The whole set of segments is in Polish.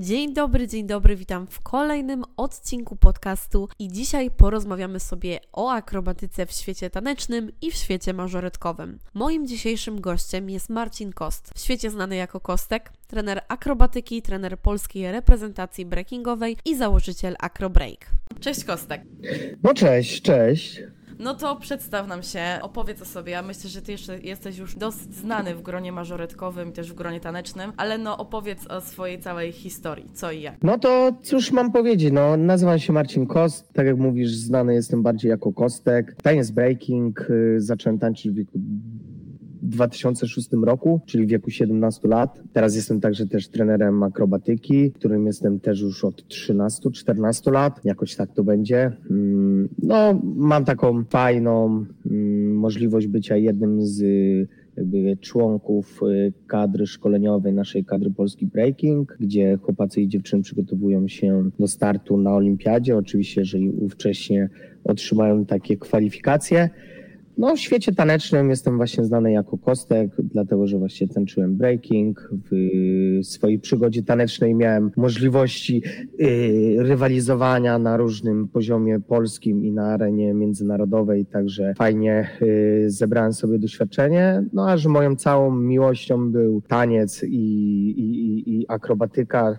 Dzień dobry, dzień dobry, witam w kolejnym odcinku podcastu i dzisiaj porozmawiamy sobie o akrobatyce w świecie tanecznym i w świecie mażoretkowym. Moim dzisiejszym gościem jest Marcin Kost, w świecie znany jako Kostek, trener akrobatyki, trener polskiej reprezentacji breakingowej i założyciel Acrobreak. Cześć Kostek. No cześć, cześć. No to przedstaw nam się, opowiedz o sobie. Ja myślę, że ty jeszcze jesteś już dosyć znany w gronie mażoretkowym, też w gronie tanecznym, ale no opowiedz o swojej całej historii, co i jak. No to cóż mam powiedzieć, no nazywam się Marcin Kost, tak jak mówisz, znany jestem bardziej jako Kostek. Taniec breaking, y, zacząłem tańczyć w wieku 2006 roku, czyli w wieku 17 lat. Teraz jestem także też trenerem akrobatyki, którym jestem też już od 13-14 lat. Jakoś tak to będzie. Mm, no, mam taką fajną mm, możliwość bycia jednym z członków y, kadry szkoleniowej naszej kadry Polski Breaking, gdzie chłopacy i dziewczyny przygotowują się do startu na olimpiadzie. Oczywiście, jeżeli ówcześnie otrzymają takie kwalifikacje. No, w świecie tanecznym jestem właśnie znany jako Kostek, dlatego że właśnie tańczyłem breaking. W swojej przygodzie tanecznej miałem możliwości yy, rywalizowania na różnym poziomie polskim i na arenie międzynarodowej, także fajnie yy, zebrałem sobie doświadczenie. No a że moją całą miłością był taniec i, i, i akrobatyka,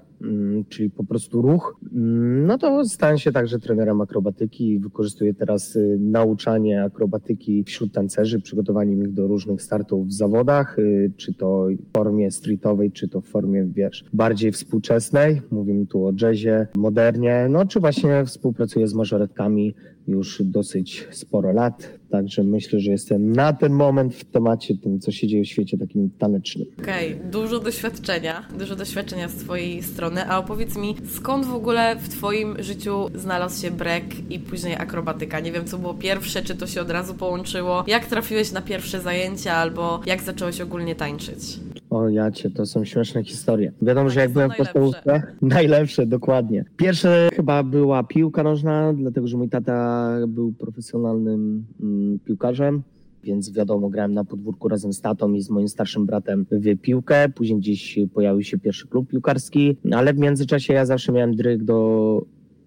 czyli po prostu ruch, mm, no to stałem się także trenerem akrobatyki i wykorzystuję teraz y, nauczanie akrobatyki wśród tancerzy, przygotowanie ich do różnych startów w zawodach, y, czy to w formie streetowej, czy to w formie, wiesz, bardziej współczesnej. Mówimy tu o jazzie, modernie, no czy właśnie współpracuję z mażoretkami już dosyć sporo lat, także myślę, że jestem na ten moment w temacie tym, co się dzieje w świecie takim tanecznym. Okej, okay. dużo doświadczenia, dużo doświadczenia z Twojej strony, a opowiedz mi, skąd w ogóle w Twoim życiu znalazł się break i później akrobatyka? Nie wiem, co było pierwsze, czy to się od razu połączyło? Jak trafiłeś na pierwsze zajęcia, albo jak zacząłeś ogólnie tańczyć? O jacie, to są śmieszne historie. Wiadomo, tak, że jak byłem w podstawówce, najlepsze, dokładnie. Pierwsze chyba była piłka nożna, dlatego że mój tata był profesjonalnym mm, piłkarzem. Więc wiadomo, grałem na podwórku razem z tatą i z moim starszym bratem w piłkę. Później gdzieś pojawił się pierwszy klub piłkarski, ale w międzyczasie ja zawsze miałem dryg do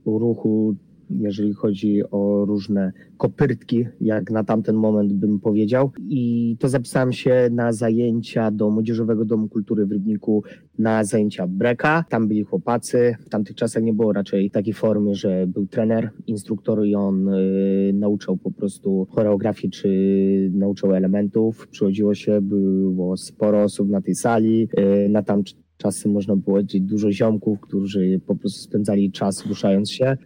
ruchu jeżeli chodzi o różne kopyrtki, jak na tamten moment bym powiedział. I to zapisałem się na zajęcia do Młodzieżowego Domu Kultury w Rybniku, na zajęcia breka. Tam byli chłopacy. W tamtych czasach nie było raczej takiej formy, że był trener, instruktor i on y, nauczał po prostu choreografii czy nauczał elementów. Przychodziło się, było sporo osób na tej sali. Y, na tam Czasem można było powiedzieć dużo ziomków, którzy po prostu spędzali czas ruszając się. E,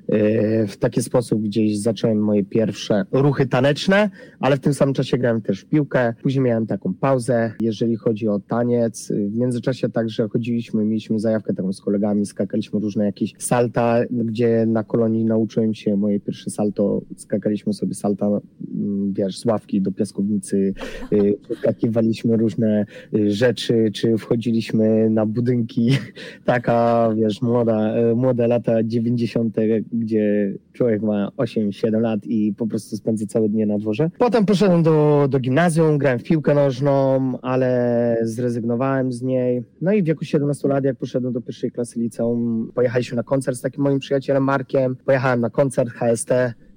w taki sposób gdzieś zacząłem moje pierwsze ruchy taneczne, ale w tym samym czasie grałem też w piłkę. Później miałem taką pauzę, jeżeli chodzi o taniec. W międzyczasie także chodziliśmy, mieliśmy zajawkę taką z kolegami, skakaliśmy różne jakieś salta, gdzie na kolonii nauczyłem się moje pierwsze salto. Skakaliśmy sobie salta, mm, wiesz, z ławki do piaskownicy, skakiwaliśmy różne y, rzeczy, czy wchodziliśmy na budowę budynki, taka, wiesz, młoda, e, młode lata 90., gdzie człowiek ma 8-7 lat i po prostu spędza całe dnie na dworze. Potem poszedłem do, do gimnazjum, grałem w piłkę nożną, ale zrezygnowałem z niej. No i w wieku 17 lat, jak poszedłem do pierwszej klasy liceum, pojechaliśmy na koncert z takim moim przyjacielem Markiem. Pojechałem na koncert HST,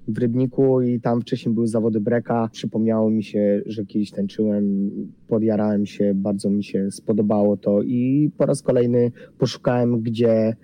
w Rybniku i tam wcześniej były zawody breka. Przypomniało mi się, że kiedyś tańczyłem, podjarałem się, bardzo mi się spodobało to i po raz kolejny poszukałem, gdzie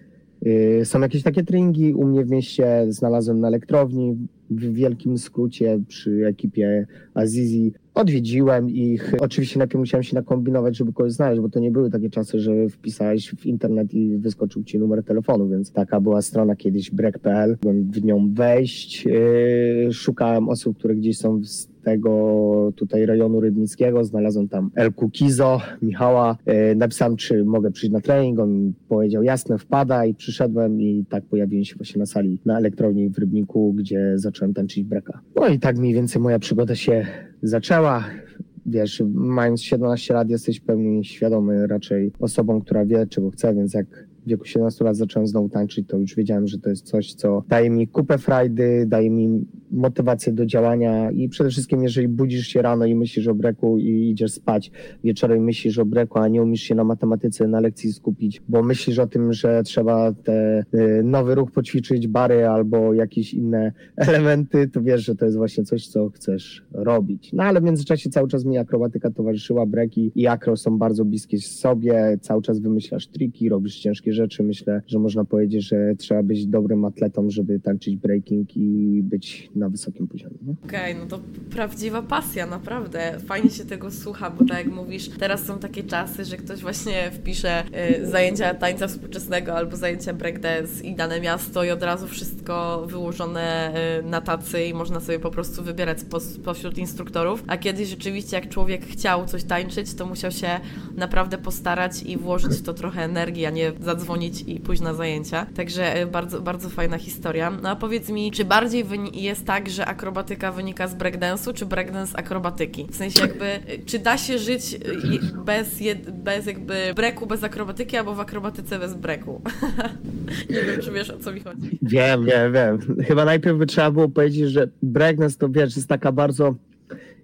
y, są jakieś takie treningi. U mnie w mieście znalazłem na elektrowni, w wielkim skrócie przy ekipie Azizi. Odwiedziłem ich. Oczywiście najpierw musiałem się nakombinować, żeby kogoś znaleźć, bo to nie były takie czasy, że wpisałeś w internet i wyskoczył ci numer telefonu, więc taka była strona kiedyś break.pl. Byłem w nią wejść. Yy, szukałem osób, które gdzieś są z tego tutaj rejonu rybnickiego. Znalazłem tam El Kukizo, Michała. Yy, napisałem, czy mogę przyjść na trening. On powiedział, jasne, wpada i przyszedłem i tak pojawiłem się właśnie na sali na elektrowni w Rybniku, gdzie zacząłem tańczyć breka. No i tak mniej więcej moja przygoda się zaczęła. Wiesz, mając 17 lat jesteś pełni świadomy raczej osobą, która wie, czego chce, więc jak wieku 17 lat zacząłem znowu tańczyć, to już wiedziałem, że to jest coś, co daje mi kupę frajdy, daje mi motywację do działania i przede wszystkim, jeżeli budzisz się rano i myślisz o breku i idziesz spać wieczorem i myślisz o breku, a nie umiesz się na matematyce na lekcji skupić, bo myślisz o tym, że trzeba te y, nowy ruch poćwiczyć, bary albo jakieś inne elementy, to wiesz, że to jest właśnie coś, co chcesz robić. No ale w międzyczasie cały czas mi akrobatyka towarzyszyła, breki i akro są bardzo bliskie sobie, cały czas wymyślasz triki, robisz ciężkie rzeczy. Myślę, że można powiedzieć, że trzeba być dobrym atletą, żeby tańczyć breaking i być na wysokim poziomie. Okej, okay, no to prawdziwa pasja, naprawdę. Fajnie się tego słucha, bo tak jak mówisz, teraz są takie czasy, że ktoś właśnie wpisze y, zajęcia tańca współczesnego albo zajęcia breakdance i dane miasto i od razu wszystko wyłożone y, na tacy i można sobie po prostu wybierać spośród instruktorów. A kiedyś rzeczywiście jak człowiek chciał coś tańczyć, to musiał się naprawdę postarać i włożyć w to trochę energii, a nie zadzwonić i pójść na zajęcia. Także y, bardzo, bardzo fajna historia. No a powiedz mi, czy bardziej jest tak, że akrobatyka wynika z breakdance'u, czy breakdance z akrobatyki? W sensie jakby, czy da się żyć bez, bez jakby breku, bez akrobatyki, albo w akrobatyce bez breku? nie wiem, czy wiesz o co mi chodzi. Wiem, wiem, wiem. Chyba najpierw by trzeba było powiedzieć, że breakdance to wiesz, jest taka bardzo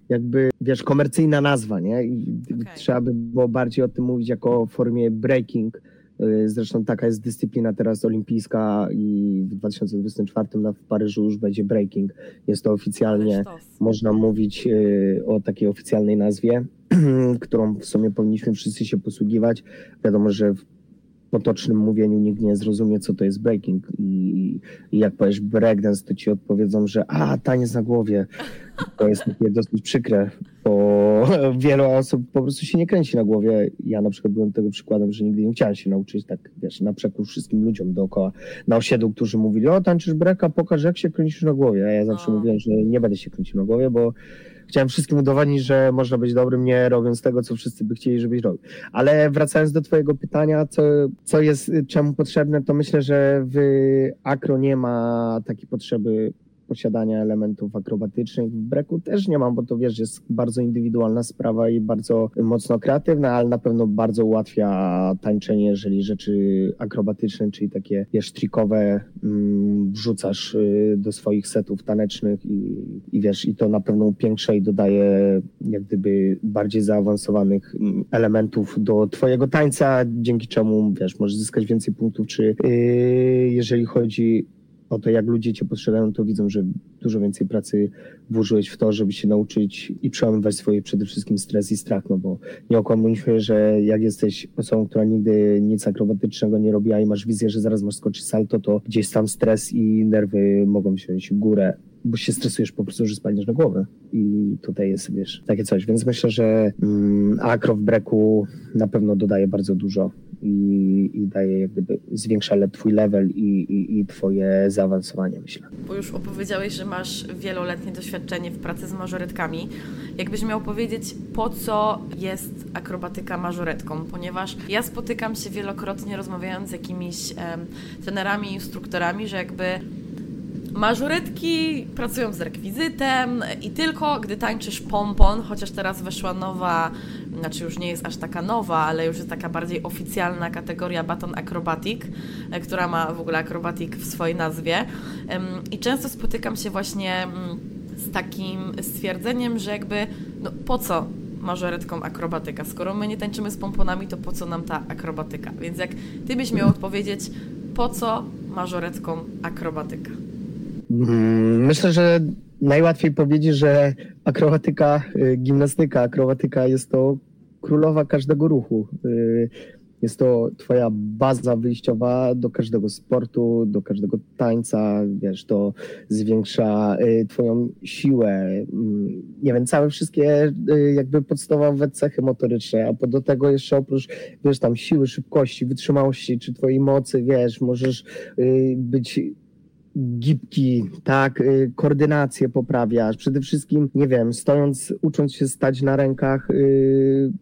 jakby, wiesz, komercyjna nazwa, nie? I okay. trzeba by było bardziej o tym mówić jako o formie breaking. Y, zresztą taka jest dyscyplina teraz olimpijska i w 2024 w Paryżu już będzie breaking. Jest to oficjalnie, można mówić y, o takiej oficjalnej nazwie, którą w sumie powinniśmy wszyscy się posługiwać. Wiadomo, że w potocznym mówieniu nikt nie zrozumie, co to jest breaking. I, i jak powiesz breakdance, to ci odpowiedzą, że a, taniec na głowie. To jest takie dosyć przykre, bo wielu osób po prostu się nie kręci na głowie. Ja na przykład byłem tego przykładem, że nigdy nie chciałem się nauczyć tak, wiesz, na przekór wszystkim ludziom dookoła na osiedlu, którzy mówili, o tańczysz breka, pokaż jak się kręcisz na głowie. A ja zawsze no. mówiłem, że nie będę się kręcił na głowie, bo chciałem wszystkim udowodnić, że można być dobrym, nie robiąc tego, co wszyscy by chcieli, żebyś robił. Ale wracając do twojego pytania, co, co jest czemu potrzebne, to myślę, że w akro nie ma takiej potrzeby posiadania elementów akrobatycznych. W breku też nie mam, bo to wiesz, jest bardzo indywidualna sprawa i bardzo mocno kreatywna, ale na pewno bardzo ułatwia tańczenie, jeżeli rzeczy akrobatyczne, czyli takie wiesz, trikowe mm, wrzucasz y, do swoich setów tanecznych i, i wiesz, i to na pewno upiększa i dodaje jak gdyby bardziej zaawansowanych mm, elementów do twojego tańca, dzięki czemu wiesz, możesz zyskać więcej punktów, czy yy, jeżeli chodzi o to, jak ludzie cię postrzegają, to widzą, że dużo więcej pracy włożyłeś w to, żeby się nauczyć i przełamywać swoje przede wszystkim stres i strach, no bo nie okłamujmy, że jak jesteś osobą, która nigdy nic akrobatycznego nie robiła i masz wizję, że zaraz masz skoczyć salto, to gdzieś tam stres i nerwy mogą wziąć górę bo się stresujesz po prostu, że spadniesz na głowę. I tutaj jest, wiesz, takie coś. Więc myślę, że mm, akro w breku na pewno dodaje bardzo dużo i, i daje jak gdyby, zwiększa twój level i, i, i twoje zaawansowanie, myślę. Bo już opowiedziałeś, że masz wieloletnie doświadczenie w pracy z mażoretkami. Jakbyś miał powiedzieć, po co jest akrobatyka mażoretką? Ponieważ ja spotykam się wielokrotnie rozmawiając z jakimiś em, trenerami, instruktorami, że jakby Mażoretki pracują z rekwizytem i tylko gdy tańczysz pompon, chociaż teraz weszła nowa, znaczy już nie jest aż taka nowa, ale już jest taka bardziej oficjalna kategoria baton acrobatic, e, która ma w ogóle acrobatic w swojej nazwie. I często spotykam się właśnie mm, z takim stwierdzeniem, że jakby no po co mażoretką akrobatyka? Skoro my nie tańczymy z pomponami, to po co nam ta akrobatyka? Więc jak ty byś miał odpowiedzieć, po co mażoretką akrobatyka? Mm, myślę, że najłatwiej powiedzieć, że akrobatyka, y, gimnastyka, akrobatyka jest to królowa każdego ruchu. Y, jest to twoja baza wyjściowa do każdego sportu, do każdego tańca, wiesz, to zwiększa y, twoją siłę, mm, nie wiem, całe wszystkie jakby podstawowe cechy motoryczne, a do tego jeszcze oprócz, wiesz, tam siły, szybkości, wytrzymałości, czy twojej mocy, wiesz, możesz być gibki, tak, y, koordynację poprawiasz. Przede wszystkim, nie wiem, stojąc, ucząc się stać na rękach, yy,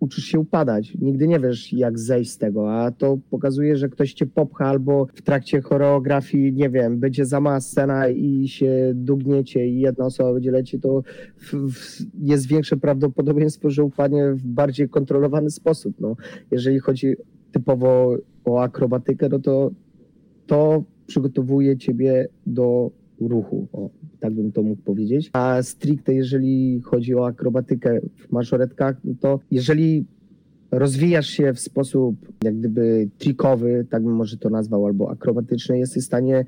uczysz się upadać. Nigdy nie wiesz, jak zejść z tego, a to pokazuje, że ktoś cię popcha albo w trakcie choreografii, nie wiem, będzie za mała scena i się dugniecie i jedna osoba będzie lecieć, to w, w, jest większe prawdopodobieństwo, że upadnie w bardziej kontrolowany sposób. No, jeżeli chodzi typowo o akrobatykę, no to to przygotowuje ciebie do ruchu, o, tak bym to mógł powiedzieć. A stricte jeżeli chodzi o akrobatykę w mażoretkach, to jeżeli rozwijasz się w sposób jak gdyby trikowy, tak bym może to nazwał, albo akrobatyczny, jesteś w stanie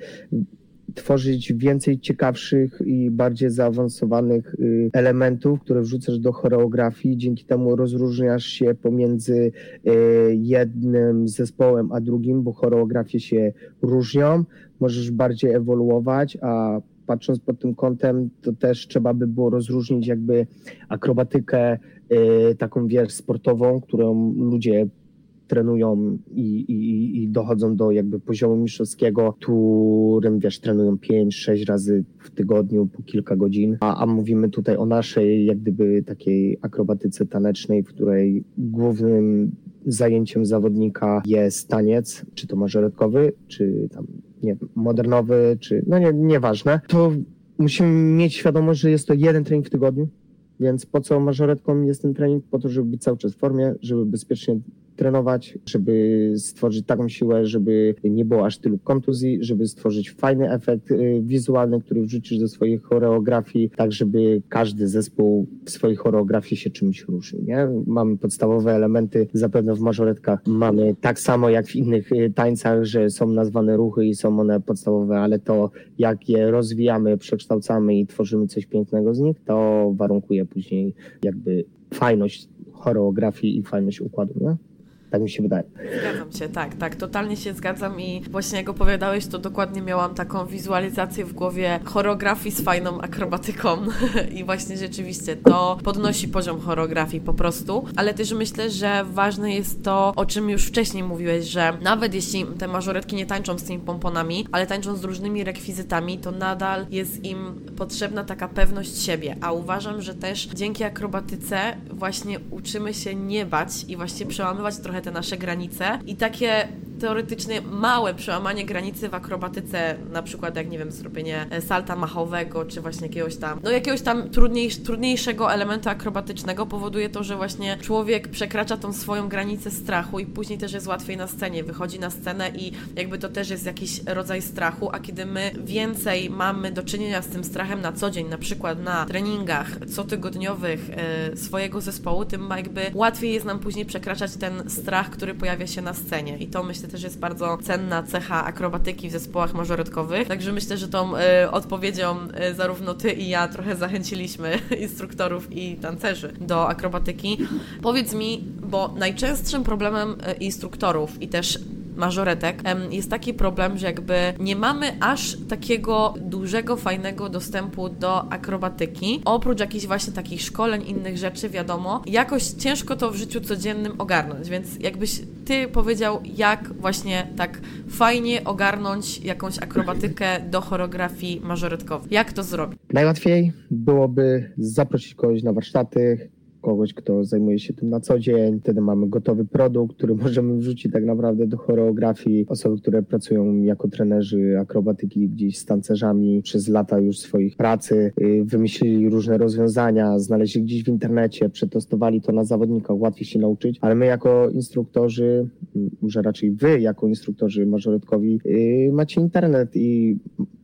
tworzyć więcej ciekawszych i bardziej zaawansowanych y, elementów, które wrzucasz do choreografii. Dzięki temu rozróżniasz się pomiędzy y, jednym zespołem a drugim, bo choreografie się różnią. Możesz bardziej ewoluować, a patrząc pod tym kątem, to też trzeba by było rozróżnić jakby akrobatykę y, taką, wiesz, sportową, którą ludzie trenują i, i, i dochodzą do jakby poziomu mistrzowskiego, którym wiesz, trenują 5-6 razy w tygodniu po kilka godzin, a, a mówimy tutaj o naszej jak gdyby takiej akrobatyce tanecznej, w której głównym zajęciem zawodnika jest taniec, czy to mażoretkowy, czy tam nie modernowy, czy no nie, nieważne, to musimy mieć świadomość, że jest to jeden trening w tygodniu, więc po co mażoretką jest ten trening? Po to, żeby być cały czas w formie, żeby bezpiecznie trenować, żeby stworzyć taką siłę, żeby nie było aż tylu kontuzji, żeby stworzyć fajny efekt y, wizualny, który wrzucisz do swojej choreografii, tak żeby każdy zespół w swojej choreografii się czymś różnił. Nie? Mamy podstawowe elementy, zapewne w mażoretkach mamy tak samo jak w innych y, tańcach, że są nazwane ruchy i są one podstawowe, ale to jak je rozwijamy, przekształcamy i tworzymy coś pięknego z nich, to warunkuje później jakby fajność choreografii i fajność układu. Nie? Tak mi się wydaje. Zgadzam się, tak, tak, totalnie się zgadzam i właśnie jak opowiadałeś, to dokładnie miałam taką wizualizację w głowie choreografii z fajną akrobatyką. I właśnie rzeczywiście to podnosi poziom choreografii po prostu, ale też myślę, że ważne jest to, o czym już wcześniej mówiłeś, że nawet jeśli te mażoretki nie tańczą z tymi pomponami, ale tańczą z różnymi rekwizytami, to nadal jest im potrzebna taka pewność siebie, a uważam, że też dzięki akrobatyce właśnie uczymy się nie bać i właśnie przełamywać trochę te nasze granice i takie teoretycznie małe przełamanie granicy w akrobatyce, na przykład jak nie wiem, zrobienie salta machowego, czy właśnie jakiegoś tam, no jakiegoś tam trudniejsz, trudniejszego elementu akrobatycznego powoduje to, że właśnie człowiek przekracza tą swoją granicę strachu i później też jest łatwiej na scenie, wychodzi na scenę i jakby to też jest jakiś rodzaj strachu, a kiedy my więcej mamy do czynienia z tym strachem na co dzień, na przykład na treningach cotygodniowych e, swojego zespołu, tym jakby łatwiej jest nam później przekraczać ten strach, który pojawia się na scenie. I to myślę też jest bardzo cenna cecha akrobatyki w zespołach mażoretkowych. Także myślę, że tą y, odpowiedzią y, zarówno ty i ja trochę zachęciliśmy instruktorów i tancerzy do akrobatyki. Powiedz mi, bo najczęstszym problemem y, instruktorów i też mażoretek, jest taki problem, że jakby nie mamy aż takiego dużego, fajnego dostępu do akrobatyki. Oprócz jakichś właśnie takich szkoleń, innych rzeczy, wiadomo, jakoś ciężko to w życiu codziennym ogarnąć, więc jakbyś ty powiedział, jak właśnie tak fajnie ogarnąć jakąś akrobatykę do choreografii mażoretkowej. Jak to zrobić? Najłatwiej byłoby zaprosić kogoś na warsztaty, kogoś, kto zajmuje się tym na co dzień. Wtedy mamy gotowy produkt, który możemy wrzucić tak naprawdę do choreografii. Osoby, które pracują jako trenerzy akrobatyki gdzieś z tancerzami przez lata już swoich pracy, y, wymyślili różne rozwiązania, znaleźli gdzieś w internecie, przetestowali to na zawodnikach, łatwiej się nauczyć, ale my jako instruktorzy, może raczej wy jako instruktorzy mażoretkowi, y, macie internet i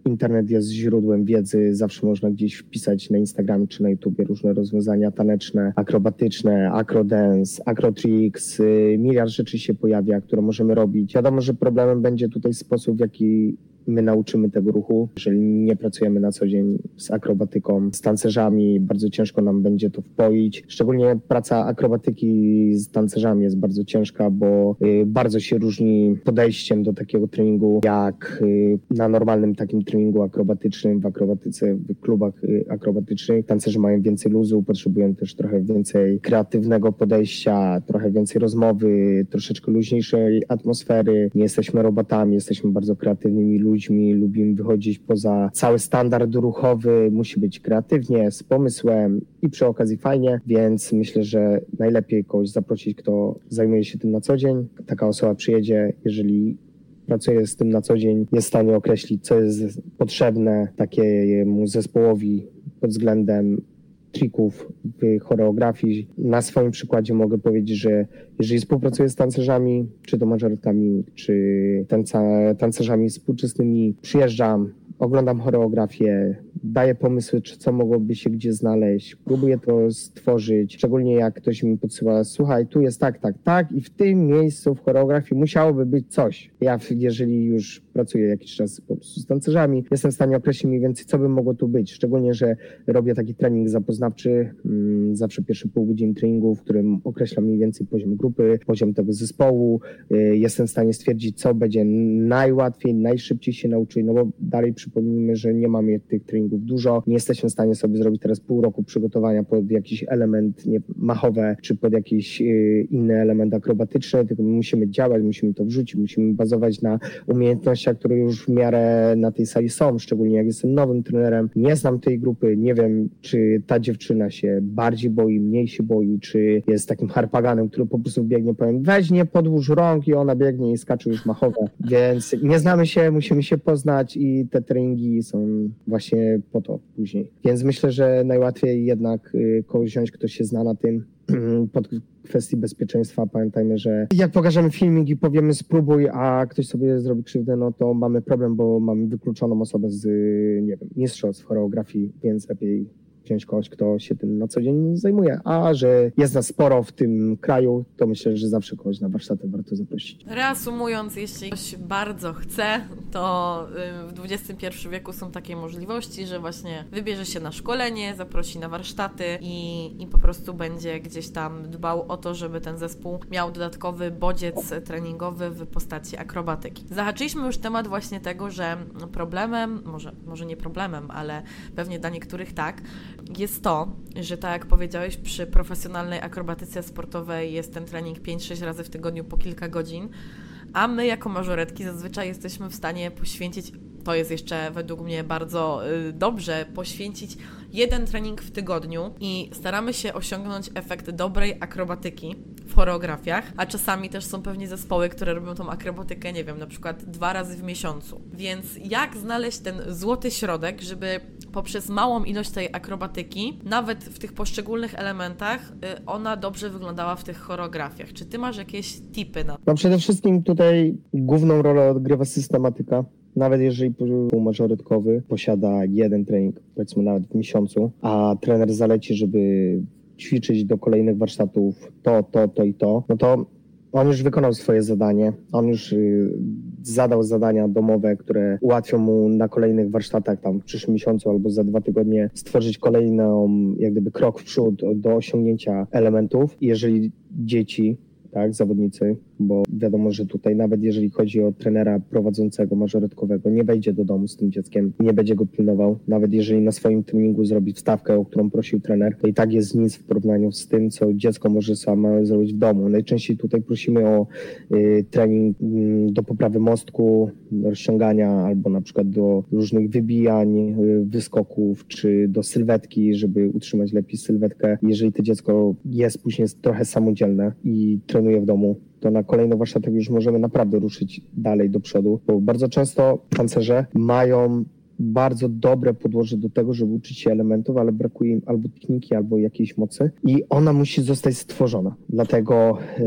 internet jest źródłem wiedzy, zawsze można gdzieś wpisać na Instagramie czy na YouTubie różne rozwiązania taneczne, akrobatyczne, acrodance, acrotricks, y, miliard rzeczy się pojawia, które możemy robić. Wiadomo, że problemem będzie tutaj sposób, w jaki my nauczymy tego ruchu. Jeżeli nie pracujemy na co dzień z akrobatyką, z tancerzami, bardzo ciężko nam będzie to wpoić. Szczególnie praca akrobatyki z tancerzami jest bardzo ciężka, bo y, bardzo się różni podejściem do takiego treningu, jak y, na normalnym takim treningu akrobatycznym, w akrobatyce, w klubach y, akrobatycznych. Tancerze mają więcej luzu, potrzebują też trochę więcej kreatywnego podejścia, trochę więcej rozmowy, troszeczkę luźniejszej atmosfery. Nie jesteśmy robotami, jesteśmy bardzo kreatywnymi ludźmi ludźmi, lubimy wychodzić poza cały standard ruchowy, musi być kreatywnie, z pomysłem i przy okazji fajnie, więc myślę, że najlepiej kogoś zaprosić, kto zajmuje się tym na co dzień. Taka osoba przyjedzie, jeżeli pracuje z tym na co dzień, jest w stanie określić, co jest potrzebne takiemu zespołowi pod względem trików w choreografii. Na swoim przykładzie mogę powiedzieć, że jeżeli współpracuję z tancerzami, czy to mażoretami, czy tanca, tancerzami współczesnymi, przyjeżdżam, oglądam choreografię, daję pomysły, czy co mogłoby się gdzie znaleźć, próbuję to stworzyć, szczególnie jak ktoś mi podsyła, słuchaj, tu jest tak, tak, tak i w tym miejscu w choreografii musiałoby być coś. Ja, jeżeli już pracuję jakiś czas z tancerzami, jestem w stanie określić mniej więcej, co by mogło tu być, szczególnie, że robię taki trening zapoznawczy, mm, zawsze pierwsze pół godziny treningu, w którym określam mniej więcej poziom grupy, poziom tego zespołu, y, jestem w stanie stwierdzić, co będzie najłatwiej, najszybciej się nauczyć, no bo dalej przypomnijmy, że nie mamy tych treningów dużo, nie jesteśmy w stanie sobie zrobić teraz pół roku przygotowania pod jakiś element nie, machowe, czy pod jakiś y, inny element akrobatyczny, tylko musimy działać, musimy to wrzucić, musimy bazować na umiejętnościach, które już w miarę na tej sali są, szczególnie jak jestem nowym trenerem, nie znam tej grupy, nie wiem, czy ta dziewczyna się bardziej boi, mniej się boi, czy jest takim harpaganem, który po prostu biegnie, powiem, weź nie podłóż rąk i ona biegnie i skacze już machowe, więc nie znamy się, musimy się poznać i te treningi są właśnie po to później. Więc myślę, że najłatwiej jednak y, kogoś wziąć, kto się zna na tym, pod kwestii bezpieczeństwa pamiętajmy, że jak pokażemy filmik i powiemy spróbuj, a ktoś sobie zrobi krzywdę, no to mamy problem, bo mamy wykluczoną osobę z, nie wiem, mistrzostw choreografii, więc lepiej wziąć kogoś, kto się tym na co dzień zajmuje. A że jest nas sporo w tym kraju, to myślę, że zawsze kogoś na warsztaty warto zaprosić. Reasumując, jeśli ktoś bardzo chce, to y, w XXI wieku są takie możliwości, że właśnie wybierze się na szkolenie, zaprosi na warsztaty i, i po prostu będzie gdzieś tam dbał o to, żeby ten zespół miał dodatkowy bodziec treningowy w postaci akrobatyki. Zahaczyliśmy już temat właśnie tego, że problemem, może, może nie problemem, ale pewnie dla niektórych tak, jest to, że tak jak powiedziałeś, przy profesjonalnej akrobatyce sportowej jest ten trening 5-6 razy w tygodniu po kilka godzin, a my jako mażoretki zazwyczaj jesteśmy w stanie poświęcić, to jest jeszcze według mnie bardzo y, dobrze, poświęcić jeden trening w tygodniu i staramy się osiągnąć efekt dobrej akrobatyki w choreografiach, a czasami też są pewnie zespoły, które robią tą akrobatykę, nie wiem, na przykład dwa razy w miesiącu. Więc jak znaleźć ten złoty środek, żeby poprzez małą ilość tej akrobatyki, nawet w tych poszczególnych elementach, y, ona dobrze wyglądała w tych choreografiach. Czy ty masz jakieś tipy na to? No przede wszystkim tutaj główną rolę odgrywa systematyka. Nawet jeżeli półmażorytkowy posiada jeden trening, powiedzmy nawet w miesiącu, a trener zaleci, żeby ćwiczyć do kolejnych warsztatów to, to, to i to, no to on już wykonał swoje zadanie, on już y, zadał zadania domowe, które ułatwią mu na kolejnych warsztatach tam w przyszłym miesiącu albo za dwa tygodnie stworzyć kolejną jak gdyby krok w przód do osiągnięcia elementów. Jeżeli dzieci tak, zawodnicy, bo wiadomo, że tutaj nawet jeżeli chodzi o trenera prowadzącego mażoretkowego, nie wejdzie do domu z tym dzieckiem, nie będzie go pilnował, nawet jeżeli na swoim treningu zrobi wstawkę, o którą prosił trener, to i tak jest nic w porównaniu z tym, co dziecko może samo zrobić w domu. Najczęściej tutaj prosimy o y, trening y, do poprawy mostku, do rozciągania albo na przykład do różnych wybijań, y, wyskoków, czy do sylwetki, żeby utrzymać lepiej sylwetkę. Jeżeli to dziecko jest później trochę samodzielne i trenuje w domu, to na kolejny warsztatek już możemy naprawdę ruszyć dalej do przodu, bo bardzo często tancerze mają bardzo dobre podłoże do tego, żeby uczyć się elementów, ale brakuje im albo techniki, albo jakiejś mocy i ona musi zostać stworzona. Dlatego e,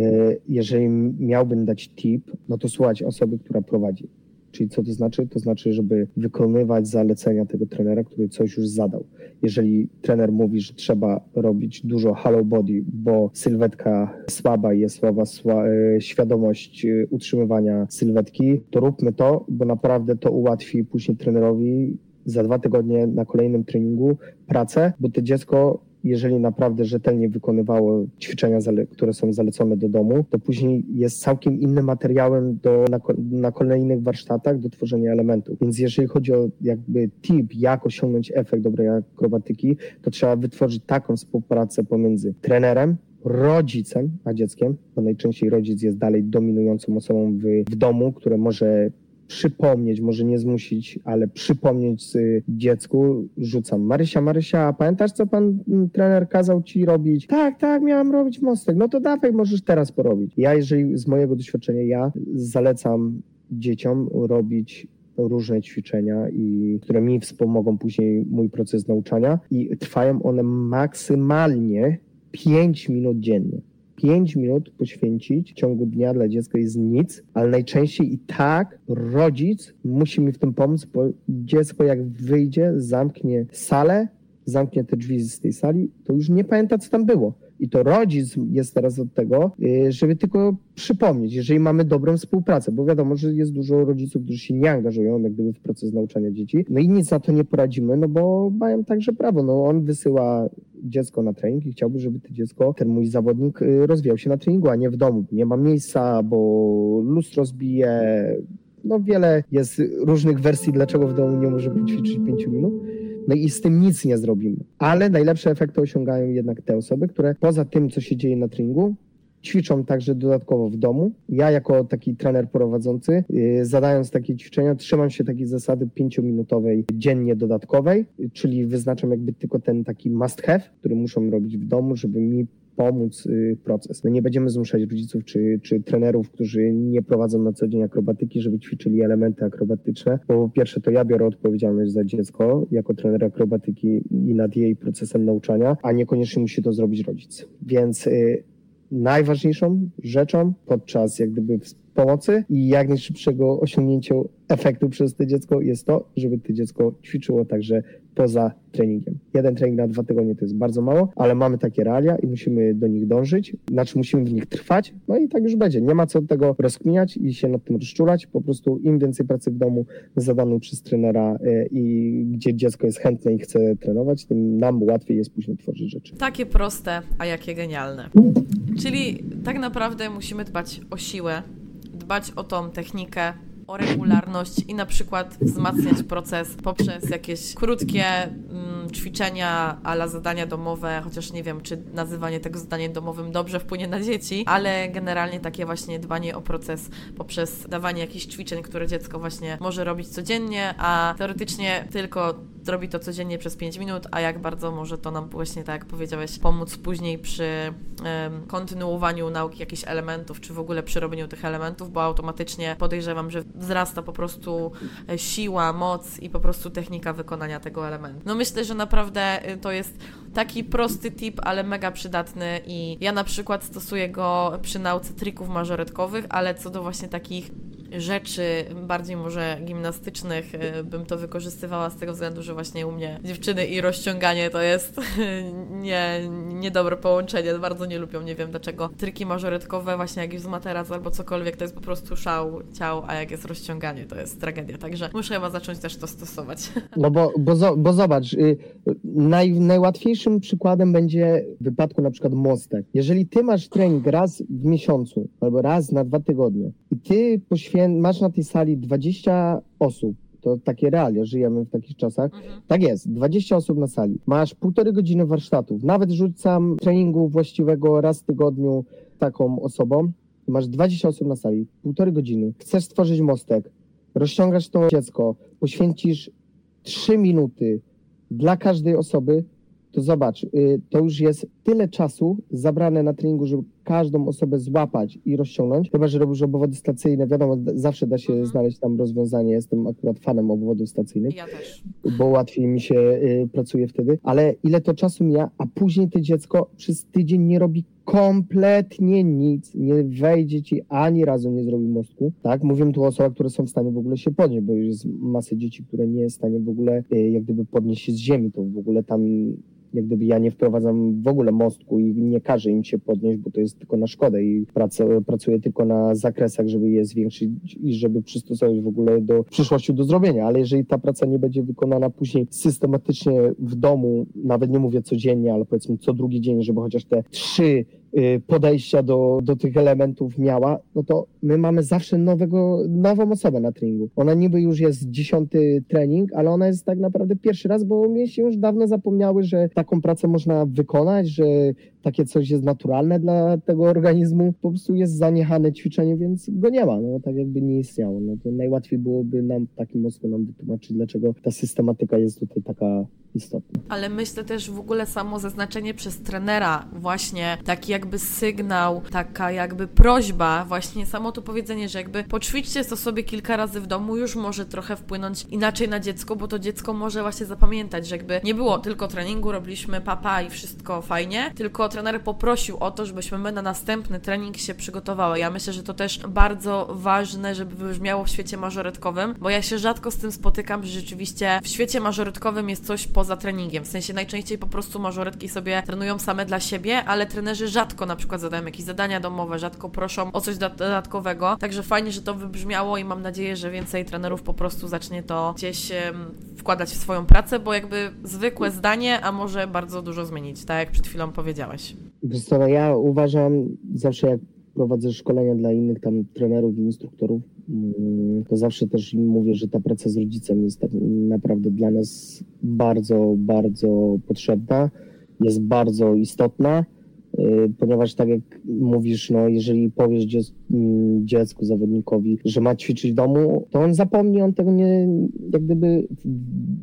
jeżeli miałbym dać tip, no to słuchać osoby, która prowadzi. Czyli co to znaczy? To znaczy, żeby wykonywać zalecenia tego trenera, który coś już zadał. Jeżeli trener mówi, że trzeba robić dużo hollow body, bo sylwetka słaba jest słaba sła, e, świadomość e, utrzymywania sylwetki, to róbmy to, bo naprawdę to ułatwi później trenerowi za dwa tygodnie na kolejnym treningu pracę, bo to dziecko jeżeli naprawdę rzetelnie wykonywało ćwiczenia, które są zalecone do domu, to później jest całkiem innym materiałem do, na, na kolejnych warsztatach do tworzenia elementów. Więc jeżeli chodzi o jakby tip, jak osiągnąć efekt dobrej akrobatyki, to trzeba wytworzyć taką współpracę pomiędzy trenerem, rodzicem, a dzieckiem, bo najczęściej rodzic jest dalej dominującą osobą w, w domu, które może przypomnieć, może nie zmusić, ale przypomnieć dziecku, rzucam. Marysia, Marysia, pamiętasz, co pan mm, trener kazał ci robić? Tak, tak, miałam robić mostek. No to dawaj, możesz teraz porobić. Ja, jeżeli z mojego doświadczenia, ja zalecam dzieciom robić różne ćwiczenia, i, które mi wspomogą później mój proces nauczania i trwają one maksymalnie 5 minut dziennie. 5 minut poświęcić w ciągu dnia dla dziecka jest nic, ale najczęściej i tak rodzic musi mi w tym pomóc, bo dziecko jak wyjdzie, zamknie salę, zamknie drzwi z tej sali, to już nie pamięta, co tam było. I to rodzic jest teraz od tego, y, żeby tylko przypomnieć, jeżeli mamy dobrą współpracę, bo wiadomo, że jest dużo rodziców, którzy się nie angażują jak gdyby w proces nauczania dzieci. No i nic na to nie poradzimy, no bo mają także prawo. No on wysyła dziecko na trening i chciałby, żeby to dziecko, ten mój zawodnik y, rozwijał się na treningu, a nie w domu. Nie ma miejsca, bo lustro zbije, no wiele jest różnych wersji, dlaczego w domu nie może ćwiczyć 5 minut. No i z tym nic nie zrobimy. Ale najlepsze efekty osiągają jednak te osoby, które poza tym, co się dzieje na treningu, ćwiczą także dodatkowo w domu. Ja jako taki trener prowadzący, yy, zadając takie ćwiczenia, trzymam się takiej zasady pięciominutowej dziennie dodatkowej, czyli wyznaczam jakby tylko ten taki must have, który muszą robić w domu, żeby mi pomóc y, proces. My nie będziemy zmuszać rodziców czy, czy trenerów, którzy nie prowadzą na co dzień akrobatyki, żeby ćwiczyli elementy akrobatyczne, bo po pierwsze to ja biorę odpowiedzialność za dziecko jako trener akrobatyki i nad jej procesem nauczania, a niekoniecznie musi to zrobić rodzic. Więc y, najważniejszą rzeczą podczas jak gdyby pomocy i jak najszybszego osiągnięcia efektu przez to dziecko jest to, żeby to dziecko ćwiczyło także poza treningiem. Jeden trening na dwa tygodnie to jest bardzo mało, ale mamy takie realia i musimy do nich dążyć, znaczy musimy w nich trwać, no i tak już będzie. Nie ma co tego rozkminiać i się nad tym rozczulać, po prostu im więcej pracy w domu zadanej przez trenera e, i gdzie dziecko jest chętne i chce trenować, tym nam łatwiej jest później tworzyć rzeczy. Takie proste, a jakie genialne. Czyli tak naprawdę musimy dbać o siłę, dbać o tą technikę, o regularność i na przykład wzmacniać proces poprzez jakieś krótkie mm, ćwiczenia ala zadania domowe, chociaż nie wiem, czy nazywanie tego zadaniem domowym dobrze wpłynie na dzieci, ale generalnie takie właśnie dbanie o proces poprzez dawanie jakichś ćwiczeń, które dziecko właśnie może robić codziennie, a teoretycznie tylko zrobi to codziennie przez 5 minut, a jak bardzo może to nam właśnie, tak jak powiedziałeś, pomóc później przy um, kontynuowaniu nauki jakichś elementów, czy w ogóle przy robieniu tych elementów, bo automatycznie podejrzewam, że wzrasta po prostu e, siła, moc i po prostu technika wykonania tego elementu. No myślę, że naprawdę y, to jest taki prosty tip, ale mega przydatny i ja na przykład stosuję go przy nauce trików mażoretkowych, ale co do właśnie takich rzeczy bardziej może gimnastycznych y, bym to wykorzystywała z tego względu, że właśnie u mnie dziewczyny i rozciąganie to jest nie, niedobre połączenie, bardzo nie lubią, nie wiem dlaczego. Triki mażoretkowe właśnie jak jest materac albo cokolwiek to jest po prostu szał ciał, a jak jest rozciąganie to jest tragedia, także muszę chyba zacząć też to stosować. No bo, bo, bo zobacz, y, naj, najłatwiejszym przykładem będzie w wypadku na przykład mostek. Jeżeli ty masz trening raz w miesiącu albo raz na dwa tygodnie i ty poświęcasz masz na tej sali 20 osób, to takie realia, żyjemy w takich czasach. Mhm. Tak jest, 20 osób na sali. Masz półtorej godziny warsztatów. Nawet rzucam treningu właściwego raz w tygodniu taką osobą. Masz 20 osób na sali, półtorej godziny. Chcesz stworzyć mostek, rozciągasz to dziecko, poświęcisz 3 minuty dla każdej osoby, to zobacz, y, to już jest tyle czasu zabrane na treningu, żeby każdą osobę złapać i rozciągnąć. Chyba, że robisz obwody stacyjne, wiadomo, zawsze da się mhm. znaleźć tam rozwiązanie. Jestem akurat fanem obwodów stacyjnych. Ja też. Bo łatwiej mi się y, pracuje wtedy. Ale ile to czasu mija, a później to dziecko przez tydzień nie robi kompletnie nic, nie wejdzie ci ani razu nie zrobi mostku, tak? Mówię tu o osobach, które są w stanie w ogóle się podnieść, bo już jest masę dzieci, które nie jest w stanie w ogóle y, jak gdyby podnieść się z ziemi, to w ogóle tam jak gdyby ja nie wprowadzam w ogóle mostku i nie każę im się podnieść, bo to jest tylko na szkodę i pracuję, pracuję tylko na zakresach, żeby je zwiększyć i żeby przystosować w ogóle do przyszłości do zrobienia, ale jeżeli ta praca nie będzie wykonana później systematycznie w domu, nawet nie mówię codziennie, ale powiedzmy co drugi dzień, żeby chociaż te trzy podejścia do, do tych elementów miała, no to my mamy zawsze nowego, nową osobę na treningu. Ona niby już jest dziesiąty trening, ale ona jest tak naprawdę pierwszy raz, bo mięśnie już dawno zapomniały, że taką pracę można wykonać, że takie coś jest naturalne dla tego organizmu. Po prostu jest zaniechane ćwiczenie, więc go nie ma. No tak jakby nie istniało. No to najłatwiej byłoby nam takim mocno nam wytłumaczyć, dlaczego ta systematyka jest tutaj taka istotne. Ale myślę też w ogóle samo zaznaczenie przez trenera, właśnie taki jakby sygnał, taka jakby prośba, właśnie samo to powiedzenie, że jakby poćwiczcie to sobie kilka razy w domu, już może trochę wpłynąć inaczej na dziecko, bo to dziecko może właśnie zapamiętać, że jakby nie było tylko treningu, robiliśmy papa i wszystko fajnie, tylko trener poprosił o to, żebyśmy my na następny trening się przygotowały. Ja myślę, że to też bardzo ważne, żeby wybrzmiało w świecie mażoretkowym, bo ja się rzadko z tym spotykam, że rzeczywiście w świecie mażoretkowym jest coś poza treningiem. W sensie najczęściej po prostu mażoretki sobie trenują same dla siebie, ale trenerzy rzadko na przykład zadają jakieś zadania domowe, rzadko proszą o coś dodatkowego. Także fajnie, że to wybrzmiało i mam nadzieję, że więcej trenerów po prostu zacznie to gdzieś wkładać w swoją pracę, bo jakby zwykłe zdanie, a może bardzo dużo zmienić, tak jak przed chwilą powiedziałeś. Wiesz no ja uważam zawsze jak prowadzę szkolenia dla innych tam trenerów i instruktorów, mm, to zawsze też im mówię, że ta praca z rodzicem jest tak naprawdę dla nas bardzo, bardzo potrzebna, jest bardzo istotna, y, ponieważ tak jak mówisz, no jeżeli powiesz mm, dziecku, zawodnikowi, że ma ćwiczyć w domu, to on zapomni, on tego nie, jak gdyby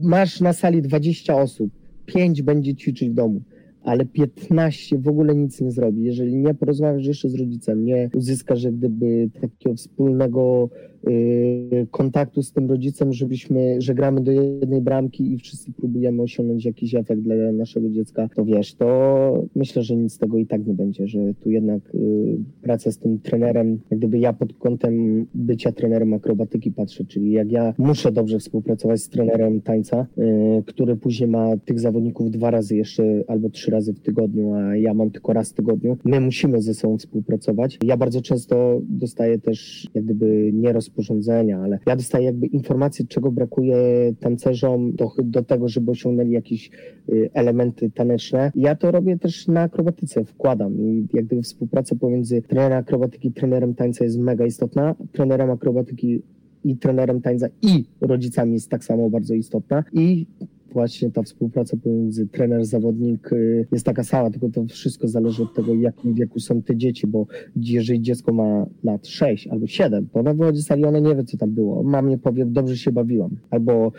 masz na sali 20 osób, 5 będzie ćwiczyć w domu ale 15 w ogóle nic nie zrobi. Jeżeli nie porozmawiasz jeszcze z rodzicem, nie uzyskasz jak gdyby takiego wspólnego kontaktu z tym rodzicem, żebyśmy, że gramy do jednej bramki i wszyscy próbujemy osiągnąć jakiś efekt dla naszego dziecka, to wiesz, to myślę, że nic z tego i tak nie będzie, że tu jednak y, praca z tym trenerem, jak gdyby ja pod kątem bycia trenerem akrobatyki patrzę, czyli jak ja muszę dobrze współpracować z trenerem tańca, y, który później ma tych zawodników dwa razy jeszcze albo trzy razy w tygodniu, a ja mam tylko raz w tygodniu. My musimy ze sobą współpracować. Ja bardzo często dostaję też jak gdyby nieroz rozporządzenia, ale ja dostaję jakby informacje, czego brakuje tancerzom do, do tego, żeby osiągnęli jakieś y, elementy taneczne. Ja to robię też na akrobatyce, wkładam i jak gdyby współpraca pomiędzy trenerem akrobatyki i trenerem tańca jest mega istotna. Trenerem akrobatyki i trenerem tańca i rodzicami jest tak samo bardzo istotna i właśnie ta współpraca pomiędzy trener-zawodnik y, jest taka sama, tylko to wszystko zależy od tego, w jakim wieku są te dzieci, bo jeżeli dziecko ma lat 6 albo 7, to ona wychodzi z ona nie wie, co tam było. Mamie powie, dobrze się bawiłam. Albo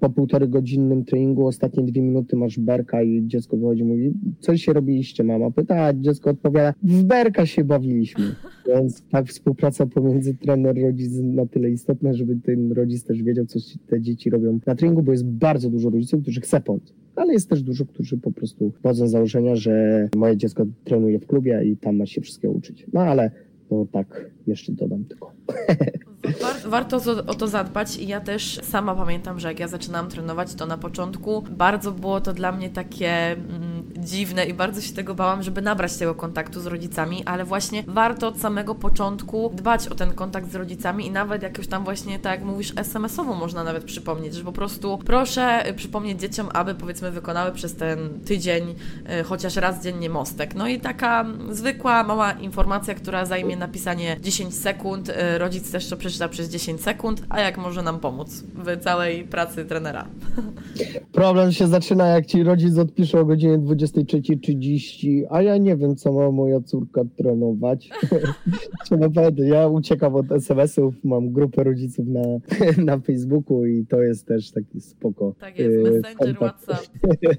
po półtorej godzinnym treningu, ostatnie dwie minuty masz berka i dziecko wychodzi mówi, coś się robiliście, mama? Pyta, a dziecko odpowiada, w berka się bawiliśmy. Więc tak współpraca pomiędzy trener rodzic na tyle istotna, żeby ten rodzic też wiedział, co te dzieci robią na treningu, bo jest bardzo dużo rodziców, którzy chce pomóc. Ale jest też dużo, którzy po prostu wchodzą z założenia, że moje dziecko trenuje w klubie i tam ma się wszystkiego uczyć. No ale to tak jeszcze dodam tylko. warto o to zadbać i ja też sama pamiętam, że jak ja zaczynałam trenować, to na początku bardzo było to dla mnie takie mm, dziwne i bardzo się tego bałam, żeby nabrać tego kontaktu z rodzicami, ale właśnie warto od samego początku dbać o ten kontakt z rodzicami i nawet jakoś tam właśnie, tak jak mówisz, SMS-owo można nawet przypomnieć, że po prostu proszę y, przypomnieć dzieciom, aby powiedzmy wykonały przez ten tydzień y, chociaż raz dziennie mostek. No i taka zwykła, mała informacja, która zajmie napisanie 10 sekund, y, rodzic też to przeczyta przez 10 sekund, a jak może nam pomóc w całej pracy trenera. Problem się zaczyna, jak ci rodzic odpisze o godzinie 23.30, a ja nie wiem, co ma moja córka trenować. Czy naprawdę, ja uciekam od SMS-ów, mam grupę rodziców na, na Facebooku i to jest też taki spoko. Tak jest, e, Messenger, WhatsApp.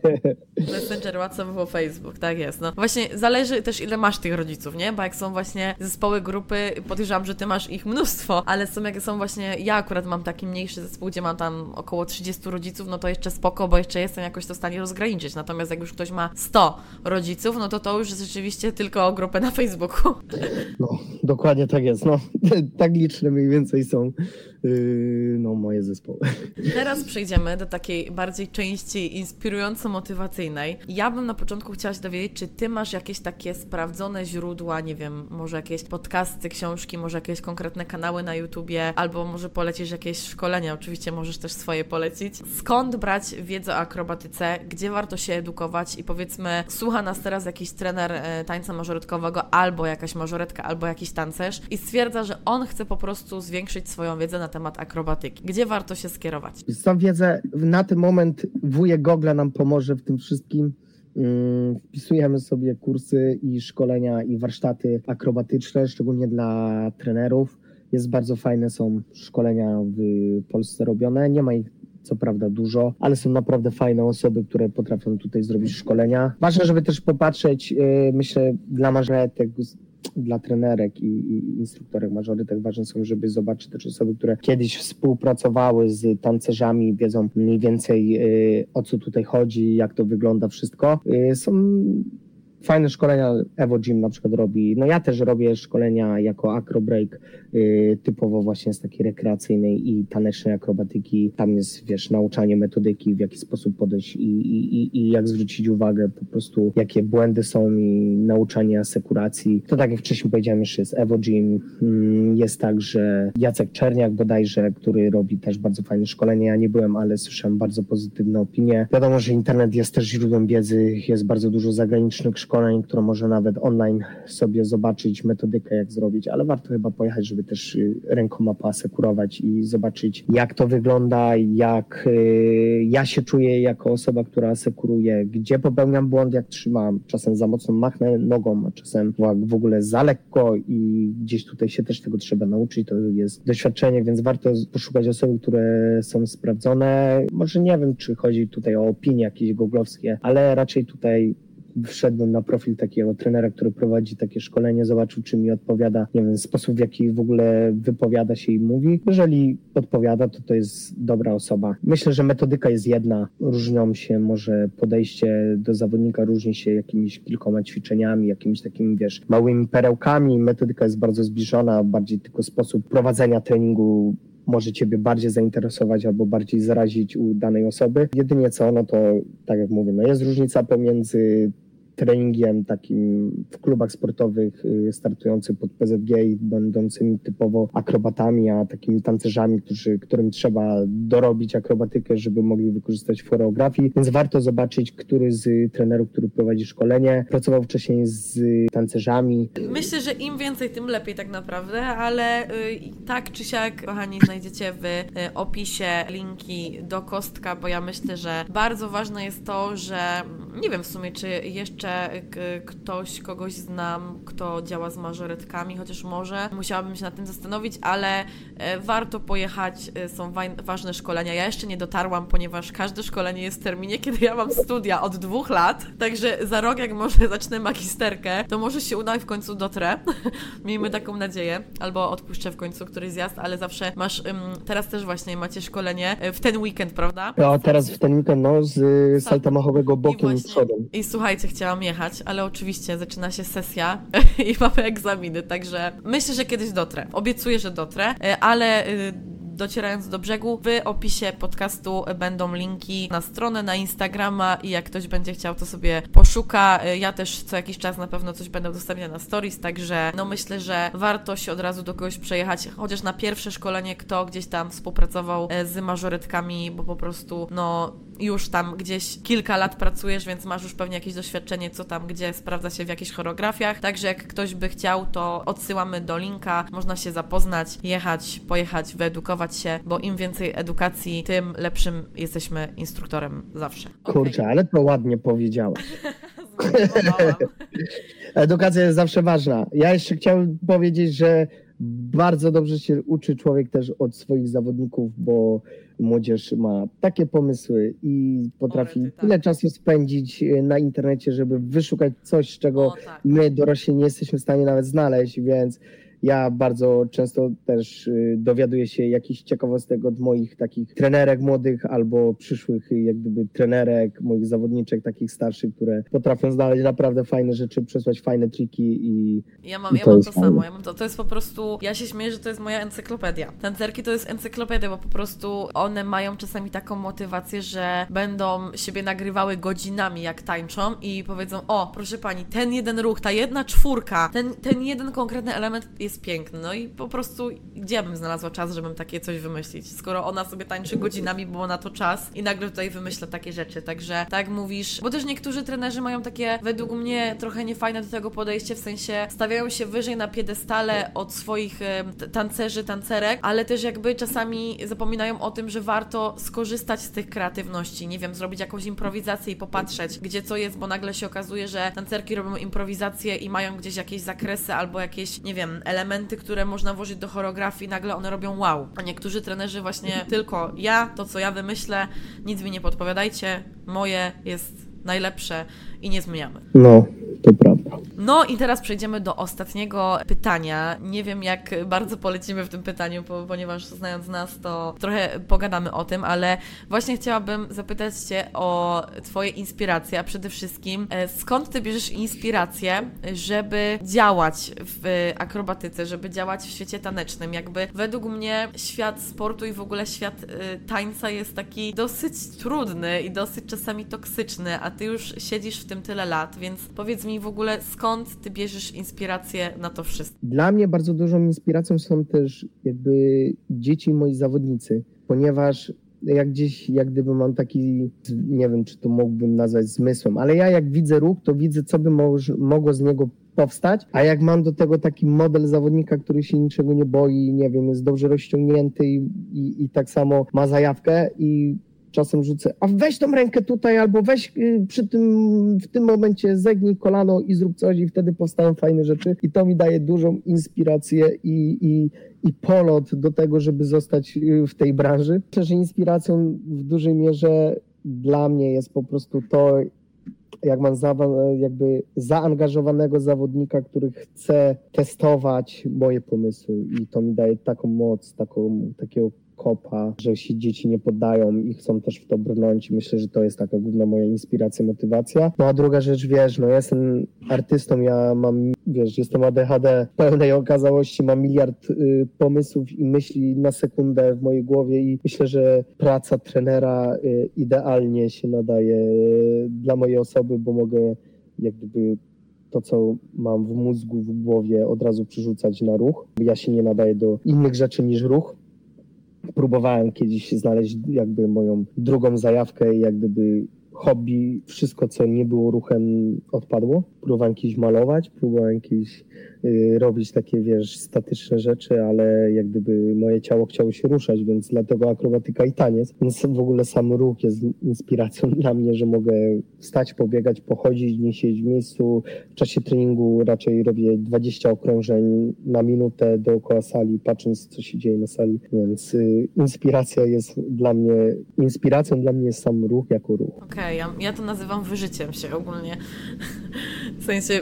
Messenger, WhatsApp albo Facebook, tak jest. No. Właśnie zależy też, ile masz tych rodziców, nie? Bo jak są właśnie zespoły grupy, podejrzewam, że ty masz ich mnóstwo, ale są jak są właśnie, ja akurat mam taki mniejszy zespół, gdzie mam tam około 30 rodziców, no to jeszcze spoko, bo jeszcze jestem jakoś to w stanie rozgraniczyć. Natomiast jak już ktoś ma 100 rodziców, no to to już rzeczywiście tylko grupę na Facebooku. No, dokładnie tak jest. No, tak liczne mniej więcej są no, moje zespoły. Teraz przejdziemy do takiej bardziej części inspirująco-motywacyjnej. Ja bym na początku chciała się dowiedzieć, czy Ty masz jakieś takie sprawdzone źródła, nie wiem, może jakieś podcasty, książki, może jakieś konkretne kanały na YouTubie, albo może polecisz jakieś szkolenia, oczywiście możesz też swoje polecić. Skąd brać wiedzę o akrobatyce, gdzie warto się edukować i powiedzmy, słucha nas teraz jakiś trener e, tańca mażoretkowego, albo jakaś mażoretka, albo jakiś tancerz i stwierdza, że on chce po prostu zwiększyć swoją wiedzę na temat akrobatyki. Gdzie warto się skierować? Tą wiedzę na ten moment wujek Gogla nam pomoże w tym wszystkim. Mm, wpisujemy sobie kursy i szkolenia i warsztaty akrobatyczne, szczególnie dla trenerów. Jest bardzo fajne, są szkolenia w Polsce robione. Nie ma ich co prawda dużo, ale są naprawdę fajne osoby, które potrafią tutaj zrobić szkolenia. Ważne, żeby też popatrzeć, y, myślę, dla mażoretek, dla trenerek i, i instruktorek mażorytek ważne są, żeby zobaczyć też osoby, które kiedyś współpracowały z tancerzami, wiedzą mniej więcej y, o co tutaj chodzi, jak to wygląda wszystko. Y, są fajne szkolenia Evo Gym na przykład robi. No ja też robię szkolenia jako acrobreak, typowo właśnie z takiej rekreacyjnej i tanecznej akrobatyki. Tam jest, wiesz, nauczanie metodyki, w jaki sposób podejść i, i, i jak zwrócić uwagę po prostu, jakie błędy są i nauczanie asekuracji. To tak jak wcześniej powiedziałem, jeszcze jest Evo Gym. Yy, jest także Jacek Czerniak bodajże, który robi też bardzo fajne szkolenie. Ja nie byłem, ale słyszałem bardzo pozytywne opinie. Wiadomo, że internet jest też źródłem wiedzy, jest bardzo dużo zagranicznych szkoleń, którą może nawet online sobie zobaczyć metodykę, jak zrobić, ale warto chyba pojechać, żeby też y, rękoma poasekurować i zobaczyć, jak to wygląda, jak y, ja się czuję jako osoba, która asekuruje, gdzie popełniam błąd, jak trzymam. Czasem za mocno machnę nogą, a czasem w ogóle za lekko i gdzieś tutaj się też tego trzeba nauczyć. To jest doświadczenie, więc warto poszukać osób, które są sprawdzone. Może nie wiem, czy chodzi tutaj o opinie jakieś googlowskie, ale raczej tutaj wszedłem na profil takiego trenera, który prowadzi takie szkolenie, zobaczył, czy mi odpowiada, nie wiem, sposób, w jaki w ogóle wypowiada się i mówi. Jeżeli odpowiada, to to jest dobra osoba. Myślę, że metodyka jest jedna. Różnią się może podejście do zawodnika, różni się jakimiś kilkoma ćwiczeniami, jakimiś takimi, wiesz, małymi perełkami. Metodyka jest bardzo zbliżona, bardziej tylko sposób prowadzenia treningu może Ciebie bardziej zainteresować albo bardziej zarazić u danej osoby. Jedynie co, no to tak jak mówię, no jest różnica pomiędzy treningiem takim w klubach sportowych y, startujących pod PZG i będącymi typowo akrobatami, a takimi tancerzami, którzy, którym trzeba dorobić akrobatykę, żeby mogli wykorzystać w choreografii. Więc warto zobaczyć, który z trenerów, który prowadzi szkolenie, pracował wcześniej z tancerzami. Myślę, że im więcej, tym lepiej tak naprawdę, ale y, tak czy siak, kochani, znajdziecie w y, opisie linki do kostka, bo ja myślę, że bardzo ważne jest to, że nie wiem w sumie, czy jeszcze jeszcze ktoś, kogoś znam, kto działa z mażoretkami, chociaż może musiałabym się nad tym zastanowić, ale e, warto pojechać, e, są ważne szkolenia. Ja jeszcze nie dotarłam, ponieważ każde szkolenie jest w terminie, kiedy ja mam studia od dwóch lat, także za rok, jak może zacznę magisterkę, to może się uda i w końcu dotrę. Miejmy taką nadzieję, albo odpuszczę w końcu któryś zjazd, ale zawsze masz, teraz też właśnie macie szkolenie w ten weekend, prawda? No, teraz w ten weekend, no, z salta machowego bokiem i przodem. I słuchajcie, chciałam chciałam jechać, ale oczywiście zaczyna się sesja i mamy egzaminy, także myślę, że kiedyś dotrę. Obiecuję, że dotrę, e, ale y, docierając do brzegu, w opisie podcastu będą linki na stronę, na Instagrama i jak ktoś będzie chciał, to sobie poszuka. E, ja też co jakiś czas na pewno coś będę udostępniać na stories, także no myślę, że warto się od razu do kogoś przejechać, chociaż na pierwsze szkolenie, kto gdzieś tam współpracował e, z mażoretkami, bo po prostu no już tam gdzieś kilka lat pracujesz, więc masz już pewnie jakieś doświadczenie, co tam gdzie sprawdza się w jakichś choreografiach. Także jak ktoś by chciał, to odsyłamy do linka, można się zapoznać, jechać, pojechać, wyedukować się, bo im więcej edukacji, tym lepszym jesteśmy instruktorem zawsze. Kurczę, okay. ale to ładnie powiedziałaś. Edukacja jest zawsze ważna. Ja jeszcze chciałem powiedzieć, że bardzo dobrze się uczy człowiek też od swoich zawodników, bo młodzież ma takie pomysły i potrafi tak. tyle czasu spędzić e, na internecie, żeby wyszukać coś, czego o, tak. my dorośli nie jesteśmy w stanie nawet znaleźć, więc ja bardzo często też y, dowiaduję się jakichś ciekawostek od moich takich trenerek młodych albo przyszłych y, jak gdyby trenerek, moich zawodniczek takich starszych, które potrafią znaleźć naprawdę fajne rzeczy, przesłać fajne triki i Ja mam, i to, ja mam to samo, ja mam to, to jest po prostu, ja się śmieję, że to jest moja encyklopedia. Tancerki to jest encyklopedia, bo po prostu one mają czasami taką motywację, że będą siebie nagrywały godzinami jak tańczą i powiedzą, o proszę pani, ten jeden ruch, ta jedna czwórka, ten, ten jeden konkretny element jest jest piękny. No i po prostu gdzie ja bym znalazła czas, żebym takie coś wymyślić, skoro ona sobie tańczy godzinami, bo ma na to czas i nagle tutaj wymyśla takie rzeczy. Także tak mówisz, bo też niektórzy trenerzy mają takie według mnie trochę niefajne do tego podejście, w sensie stawiają się wyżej na piedestale od swoich tancerzy, tancerek, ale też jakby czasami zapominają o tym, że warto skorzystać z tych kreatywności, nie wiem, zrobić jakąś improwizację i popatrzeć, gdzie co jest, bo nagle się okazuje, że tancerki robią improwizację i mają gdzieś jakieś zakresy albo jakieś, nie wiem, elementy elementy, które można włożyć do choreografii, nagle one robią wow. A niektórzy trenerzy właśnie tylko ja, to co ja wymyślę, nic mi nie podpowiadajcie, moje jest najlepsze i nie zmieniamy. No, to prawda. No i teraz przejdziemy do ostatniego pytania. Nie wiem, jak bardzo polecimy w tym pytaniu, ponieważ znając nas, to trochę pogadamy o tym, ale właśnie chciałabym zapytać Cię o Twoje inspiracje, a przede wszystkim e, skąd Ty bierzesz inspirację, żeby działać w akrobatyce, żeby działać w świecie tanecznym? Jakby według mnie świat sportu i w ogóle świat e, tańca jest taki dosyć trudny i dosyć czasami toksyczny, a Ty już siedzisz w tym tyle lat, więc powiedz mi w ogóle skąd ty bierzesz inspirację na to wszystko? Dla mnie bardzo dużą inspiracją są też jakby dzieci moi zawodnicy, ponieważ jak gdzieś, jak gdyby mam taki, nie wiem, czy to mógłbym nazwać zmysłem, ale ja jak widzę ruch, to widzę, co by mogło z niego powstać, a jak mam do tego taki model zawodnika, który się niczego nie boi, nie wiem, jest dobrze rozciągnięty i, i, i tak samo ma zajawkę i czasem rzucę, a weź tą rękę tutaj, albo weź y, przy tym, w tym momencie zegnij kolano i zrób coś i wtedy powstają fajne rzeczy i to mi daje dużą inspirację i, i, i polot do tego, żeby zostać y, w tej branży. Myślę, że inspiracją w dużej mierze dla mnie jest po prostu to, jak mam za, jakby zaangażowanego zawodnika, który chce testować moje pomysły i to mi daje taką moc, taką, takiego kopa, że się dzieci nie poddają i chcą też w to brnąć. Myślę, że to jest taka główna moja inspiracja, motywacja. No a druga rzecz, wiesz, no jestem artystą, ja mam, wiesz, jestem ADHD pełnej okazałości, mam miliard y, pomysłów i myśli na sekundę w mojej głowie i myślę, że praca trenera y, idealnie się nadaje y, dla mojej osoby, bo mogę jak gdyby to, co mam w mózgu, w głowie, od razu przerzucać na ruch. Ja się nie nadaję do innych rzeczy niż ruch próbowałem kiedyś znaleźć jakby moją drugą zajawkę, jak gdyby hobby, wszystko co nie było ruchem odpadło. Próbowałem kiedyś malować, próbowałem kiedyś robić takie, wiesz, statyczne rzeczy, ale jak gdyby moje ciało chciało się ruszać, więc dlatego akrobatyka i taniec. Więc w ogóle sam ruch jest inspiracją dla mnie, że mogę wstać, pobiegać, pochodzić, nie siedzieć w miejscu. W czasie treningu raczej robię 20 okrążeń na minutę dookoła sali, patrząc co się dzieje na sali, więc y, inspiracja jest dla mnie, inspiracją dla mnie jest sam ruch jako ruch. Okej, okay, ja, ja to nazywam wyżyciem się ogólnie. W sensie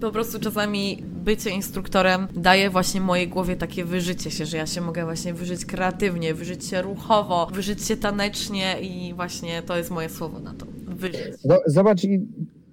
po prostu czasami bycie instruktorem daje właśnie mojej głowie takie wyżycie się, że ja się mogę właśnie wyżyć kreatywnie, wyżyć się ruchowo, wyżyć się tanecznie i właśnie to jest moje słowo na to. Wyżyć. No, zobacz,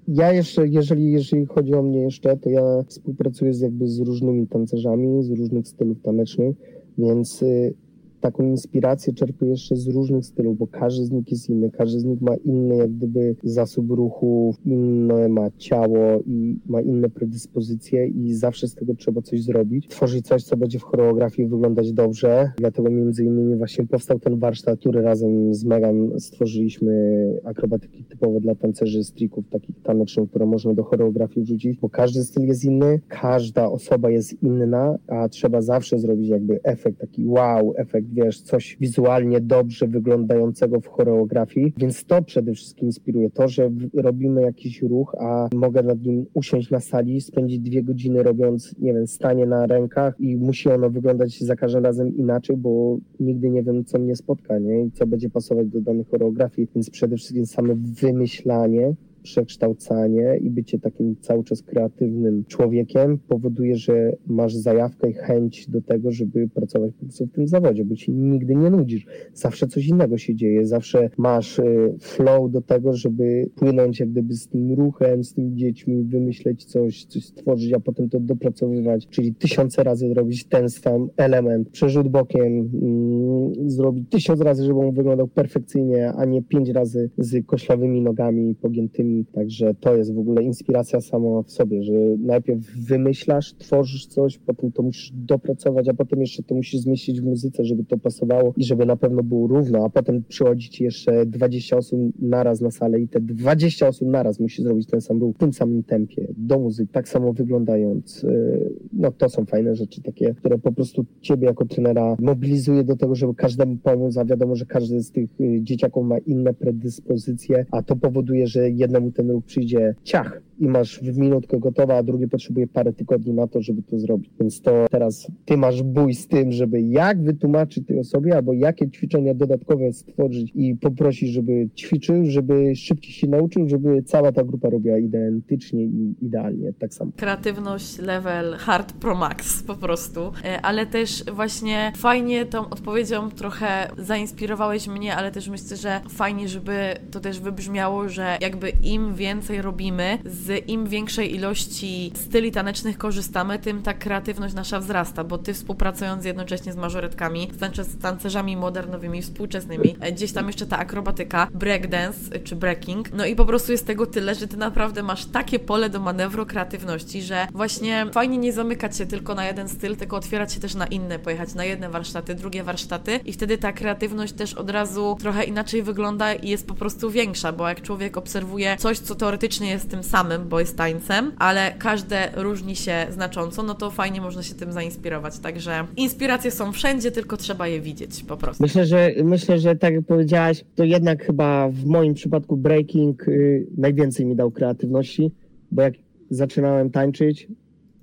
ja jeszcze, jeżeli, jeżeli chodzi o mnie jeszcze, to ja współpracuję z jakby z różnymi tancerzami, z różnych stylów tanecznych, więc y, taką inspirację czerpię jeszcze z różnych stylów, bo każdy z nich jest inny, każdy z nich ma inny jak gdyby zasób ruchów, inne ma ciało i ma inne predyspozycje i zawsze z tego trzeba coś zrobić. Tworzyć coś, co będzie w choreografii wyglądać dobrze. Dlatego między innymi właśnie powstał ten warsztat, który razem z Megan stworzyliśmy akrobatyki typowe dla tancerzy strików, takich tanecznych, które można do choreografii wrzucić, bo każdy styl jest inny, każda osoba jest inna, a trzeba zawsze zrobić jakby efekt, taki wow, efekt wiesz, coś wizualnie dobrze wyglądającego w choreografii, więc to przede wszystkim inspiruje. To, że robimy jakiś ruch, a mogę nad nim usiąść na sali, spędzić dwie godziny robiąc, nie wiem, stanie na rękach i musi ono wyglądać za każdym razem inaczej, bo nigdy nie wiem, co mnie spotka, nie? I co będzie pasować do danej choreografii, więc przede wszystkim same wymyślanie przekształcanie i bycie takim cały czas kreatywnym człowiekiem powoduje, że masz zajawkę i chęć do tego, żeby pracować po prostu w tym zawodzie, bo ci nigdy nie nudzisz. Zawsze coś innego się dzieje, zawsze masz y, flow do tego, żeby płynąć jak gdyby z tym ruchem, z tymi dziećmi, wymyśleć coś, coś stworzyć, a potem to dopracowywać, czyli tysiące razy robić ten sam element, przerzut bokiem, mm, zrobić tysiąc razy, żeby on wyglądał perfekcyjnie, a nie pięć razy z koślawymi nogami pogiętymi także to jest w ogóle inspiracja sama w sobie, że najpierw wymyślasz, tworzysz coś, potem to musisz dopracować, a potem jeszcze to musisz zmieścić w muzyce, żeby to pasowało i żeby na pewno było równo, a potem przychodzi ci jeszcze 20 osób naraz na salę i te 20 osób naraz musi zrobić ten sam ruch w tym samym tempie, do muzyki, tak samo wyglądając. Y, no to są fajne rzeczy takie, które po prostu ciebie jako trenera mobilizuje do tego, żeby każdemu pomóc, a wiadomo, że każdy z tych y, dzieciaków ma inne predyspozycje, a to powoduje, że jednemu ten ruch przyjdzie ciach, i masz w minutkę gotowe, a drugie potrzebuje parę tygodni na to, żeby to zrobić. Więc to teraz ty masz bój z tym, żeby jak wytłumaczyć tej osobie, albo jakie ćwiczenia dodatkowe stworzyć i poprosić, żeby ćwiczył, żeby szybciej się nauczył, żeby cała ta grupa robiła identycznie i idealnie, tak samo. Kreatywność level hard pro max po prostu, e, ale też właśnie fajnie tą odpowiedzią trochę zainspirowałeś mnie, ale też myślę, że fajnie, żeby to też wybrzmiało, że jakby im więcej robimy, z im większej ilości styli tanecznych korzystamy, tym ta kreatywność nasza wzrasta, bo ty współpracując jednocześnie z mażoretkami, z tancerzami modernowymi, współczesnymi, e, gdzieś tam jeszcze ta akrobatyka, breakdance czy breaking, no i po prostu jest tego tyle, że ty naprawdę masz takie pole do manewru kreatywności, że właśnie fajnie nie zamykać się tylko na jeden styl, tylko otwierać się też na inne, pojechać na jedne warsztaty, drugie warsztaty i wtedy ta kreatywność też od razu trochę inaczej wygląda i jest po prostu większa, bo jak człowiek obserwuje coś, co teoretycznie jest tym samym, bo jest tańcem, ale każde różni się znacząco, no to fajnie można się tym zainspirować. Także inspiracje są wszędzie, tylko trzeba je widzieć po prostu. Myślę, że myślę, że tak jak powiedziałaś, to jednak chyba w moim przypadku breaking y, najwięcej mi dał kreatywności, bo jak zaczynałem tańczyć,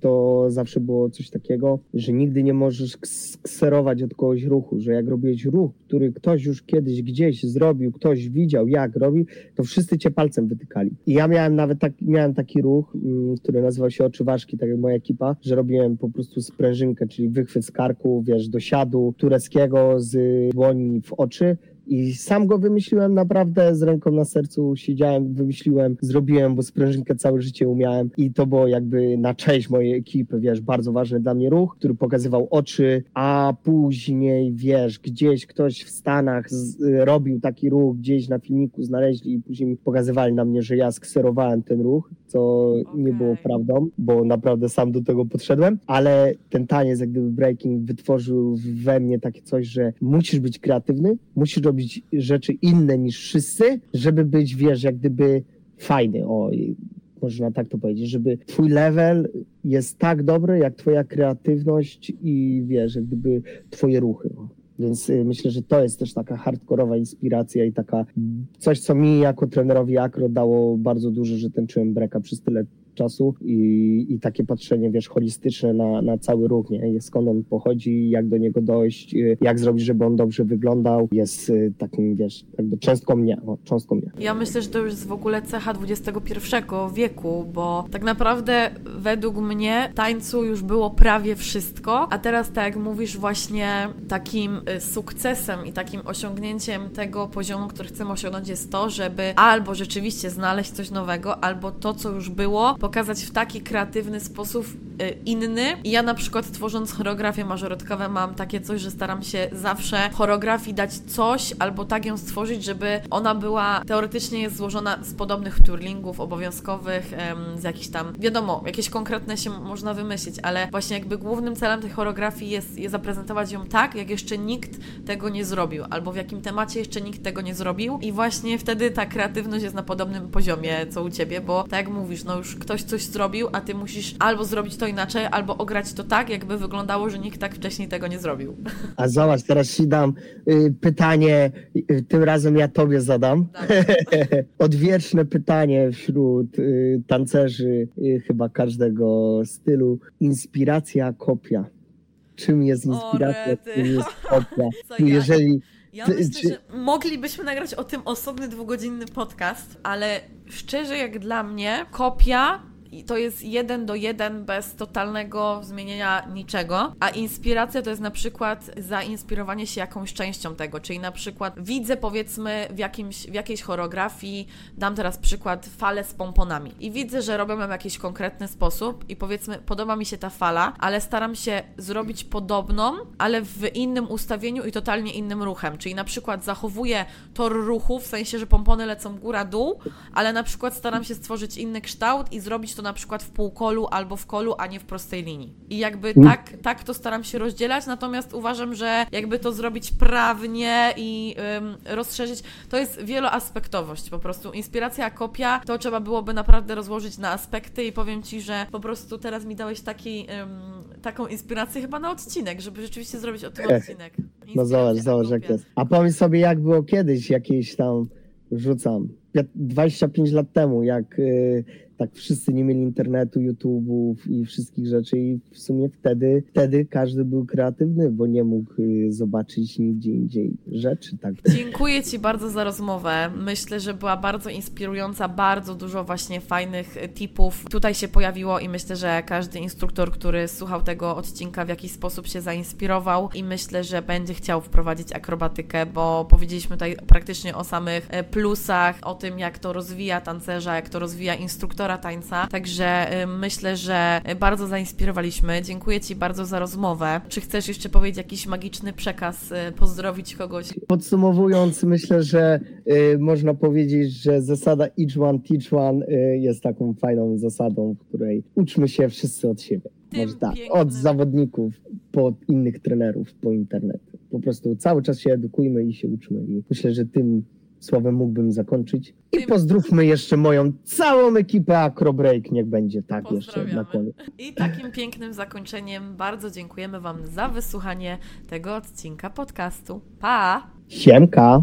to zawsze było coś takiego, że nigdy nie możesz kserować od kogoś ruchu, że jak robiłeś ruch, który ktoś już kiedyś gdzieś zrobił, ktoś widział jak robił, to wszyscy cię palcem wytykali. I ja miałem nawet tak, miałem taki ruch, mm, który nazywał się oczy ważki, tak jak moja ekipa, że robiłem po prostu sprężynkę, czyli wychwyt z karku, wiesz, do siadu tureckiego z dłoni w oczy, i sam go wymyśliłem naprawdę z ręką na sercu, siedziałem, wymyśliłem, zrobiłem, bo sprężynkę całe życie umiałem i to było jakby na cześć mojej ekipy, wiesz, bardzo ważny dla mnie ruch, który pokazywał oczy, a później, wiesz, gdzieś ktoś w Stanach z, robił taki ruch, gdzieś na filmiku znaleźli i później pokazywali na mnie, że ja skserowałem ten ruch, co okay. nie było prawdą, bo naprawdę sam do tego podszedłem, ale ten taniec, jak gdyby breaking wytworzył we mnie takie coś, że musisz być kreatywny, musisz robić rzeczy inne niż wszyscy, żeby być, wiesz, jak gdyby fajny, o, można tak to powiedzieć, żeby twój level jest tak dobry, jak twoja kreatywność i wiesz, jak gdyby twoje ruchy. Więc y, myślę, że to jest też taka hardkorowa inspiracja i taka coś, co mi jako trenerowi akro dało bardzo dużo, że tańczyłem breka przez tyle czasu i, i takie patrzenie, wiesz, holistyczne na, na cały ruch, nie? Skąd on pochodzi, jak do niego dojść, y, jak zrobić, żeby on dobrze wyglądał, jest y, takim, wiesz, jakby cząstką mnie, o, cząstką mnie. Ja myślę, że to już jest w ogóle cecha XXI wieku, bo tak naprawdę według mnie tańcu już było prawie wszystko, a teraz tak jak mówisz właśnie takim y, sukcesem i takim osiągnięciem tego poziomu, który chcemy osiągnąć jest to, żeby albo rzeczywiście znaleźć coś nowego, albo to, co już było, pokazać w taki kreatywny sposób y, inny. Ja na przykład tworząc choreografię mażoretkowe mam takie coś, że staram się zawsze choreografii dać coś albo tak ją stworzyć, żeby ona była teoretycznie jest złożona z podobnych turlingów obowiązkowych, z jakichś tam, wiadomo, jakieś konkretne się można wymyślić, ale właśnie jakby głównym celem tej choreografii jest, jest zaprezentować ją tak, jak jeszcze nikt tego nie zrobił, albo w jakim temacie jeszcze nikt tego nie zrobił i właśnie wtedy ta kreatywność jest na podobnym poziomie, co u Ciebie, bo tak jak mówisz, no już ktoś ktoś coś zrobił, a ty musisz albo zrobić to inaczej, albo ograć to tak, jakby wyglądało, że nikt tak wcześniej tego nie zrobił. A zobacz, teraz ci dam y, pytanie, y, tym razem ja tobie zadam. Odwieczne pytanie wśród y, tancerzy y, chyba każdego stylu. Inspiracja kopia. Czym jest inspiracja, czym jest kopia? Jeżeli ja myślę, że moglibyśmy nagrać o tym osobny dwugodzinny podcast, ale szczerze jak dla mnie kopia to jest jeden do jeden bez totalnego zmienienia niczego, a inspiracja to jest na przykład zainspirowanie się jakąś częścią tego, czyli na przykład widzę powiedzmy w, jakimś, w jakiejś choreografii, dam teraz przykład falę z pomponami. I widzę, że robią ją w jakiś konkretny sposób i powiedzmy podoba mi się ta fala, ale staram się zrobić podobną, ale w innym ustawieniu i totalnie innym ruchem, czyli na przykład zachowuję tor ruchu, w sensie, że pompony lecą góra-dół, ale na przykład staram się stworzyć inny kształt i zrobić to na przykład w półkolu albo w kolu, a nie w prostej linii. I jakby mm. tak, tak to staram się rozdzielać, natomiast uważam, że jakby to zrobić prawnie i ym, rozszerzyć, to jest wieloaspektowość po prostu. Inspiracja, kopia, to trzeba byłoby naprawdę rozłożyć na aspekty i powiem Ci, że po prostu teraz mi dałeś taki, ym, taką inspirację chyba na odcinek, żeby rzeczywiście zrobić o tym odcinek. no zobacz, zobacz jak jest. A pomyśl sobie, jak było kiedyś jakieś tam, rzucam, 25 lat temu, jak y, latach wszyscy nie mieli internetu, YouTube'ów i wszystkich rzeczy i w sumie wtedy, wtedy każdy był kreatywny, bo nie mógł y, zobaczyć nigdzie indziej rzeczy. Tak. Dziękuję Ci bardzo za rozmowę. Myślę, że była bardzo inspirująca, bardzo dużo właśnie fajnych tipów tutaj się pojawiło i myślę, że każdy instruktor, który słuchał tego odcinka w jakiś sposób się zainspirował i myślę, że będzie chciał wprowadzić akrobatykę, bo powiedzieliśmy tutaj praktycznie o samych e, plusach, o tym jak to rozwija tancerza, jak to rozwija instruktora tańca. Także e, myślę, że bardzo zainspirowaliśmy. Dziękuję Ci bardzo za rozmowę. Czy chcesz jeszcze powiedzieć jakiś magiczny przekaz, e, pozdrowić kogoś? Podsumowując, myślę, że y, można powiedzieć, że zasada each one teach one y, jest taką fajną zasadą, w której uczmy się wszyscy od siebie. Może tak, pięknym- od zawodników, po innych trenerów, po internet. Po prostu cały czas się edukujmy i się uczmy. I myślę, że tym słowem mógłbym zakończyć. I pozdrówmy jeszcze moją całą ekipę Acrobreak, niech będzie tak jeszcze na koniec. I takim pięknym zakończeniem bardzo dziękujemy Wam za wysłuchanie tego odcinka podcastu. Pa! Siemka!